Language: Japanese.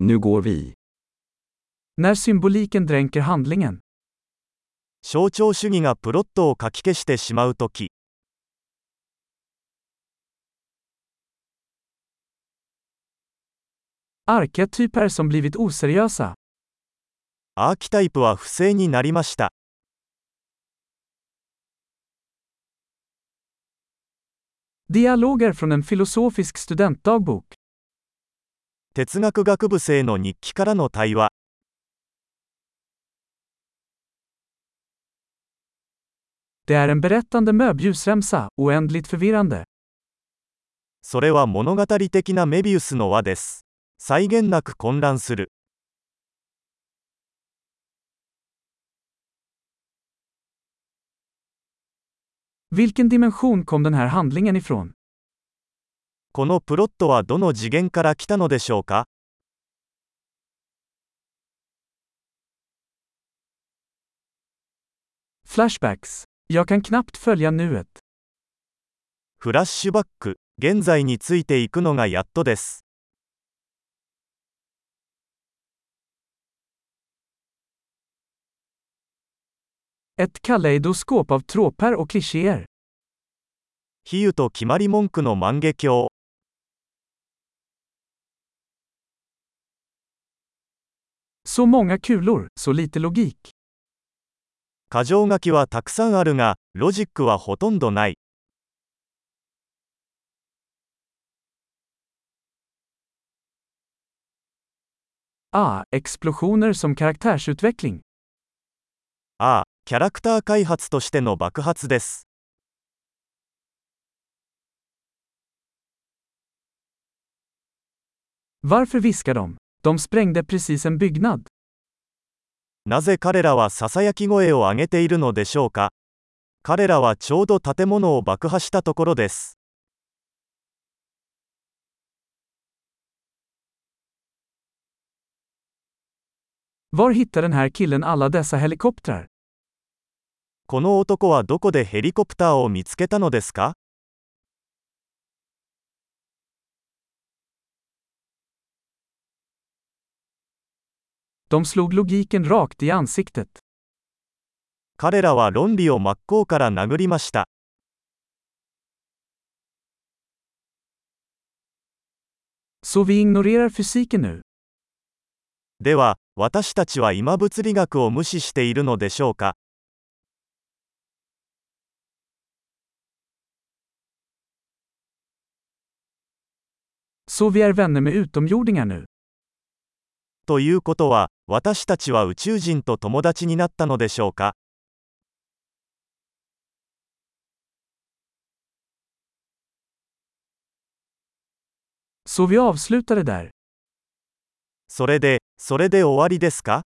Nu går vi. När symboliken dränker handlingen. 象徴主義がプロットをかき消してしまうとき Arketyper som blivit oseriösa. アーキタイプは不正になりました Dialoger från en filosofisk studentdagbok. 哲学学部生の日記からの対話 Det är en berättande möbljusremsa, oändligt förvirrande. それは物語的なメビウスの輪です際限なく混乱する Vilken dimension kom den här handlingen ifrån? このプロットはどの次元から来たのでしょうか Flashbacks. Jag kan knappt följa nuet. フラッシュバック現在についていくのがやっとです Ett kaleidoskop av tråper och klichéer. 比喩と決まり文句の万華鏡 Så många kulor, så lite logik. 箇条書きはたくさんあるがロジックはほとんどない Ah, explosioner som karaktärsutveckling. ああキャラクター開発としての爆発です Varför viskar de? なぜ彼らはささやき声を上げているのでしょうか彼らはちょうど建物を爆破したところです。この男はどこでヘリコプターを見つけたのですか De slog logiken rakt i ansiktet. 彼らは論理を真っ向から殴りました Så vi ignorerar fysiken nu. では私たちは今物理学を無視しているのでしょうか Så vi är vänner med utomjordingar nu. ということは私たちは宇宙人と友達になったのでしょうか？それでそれで終わりですか？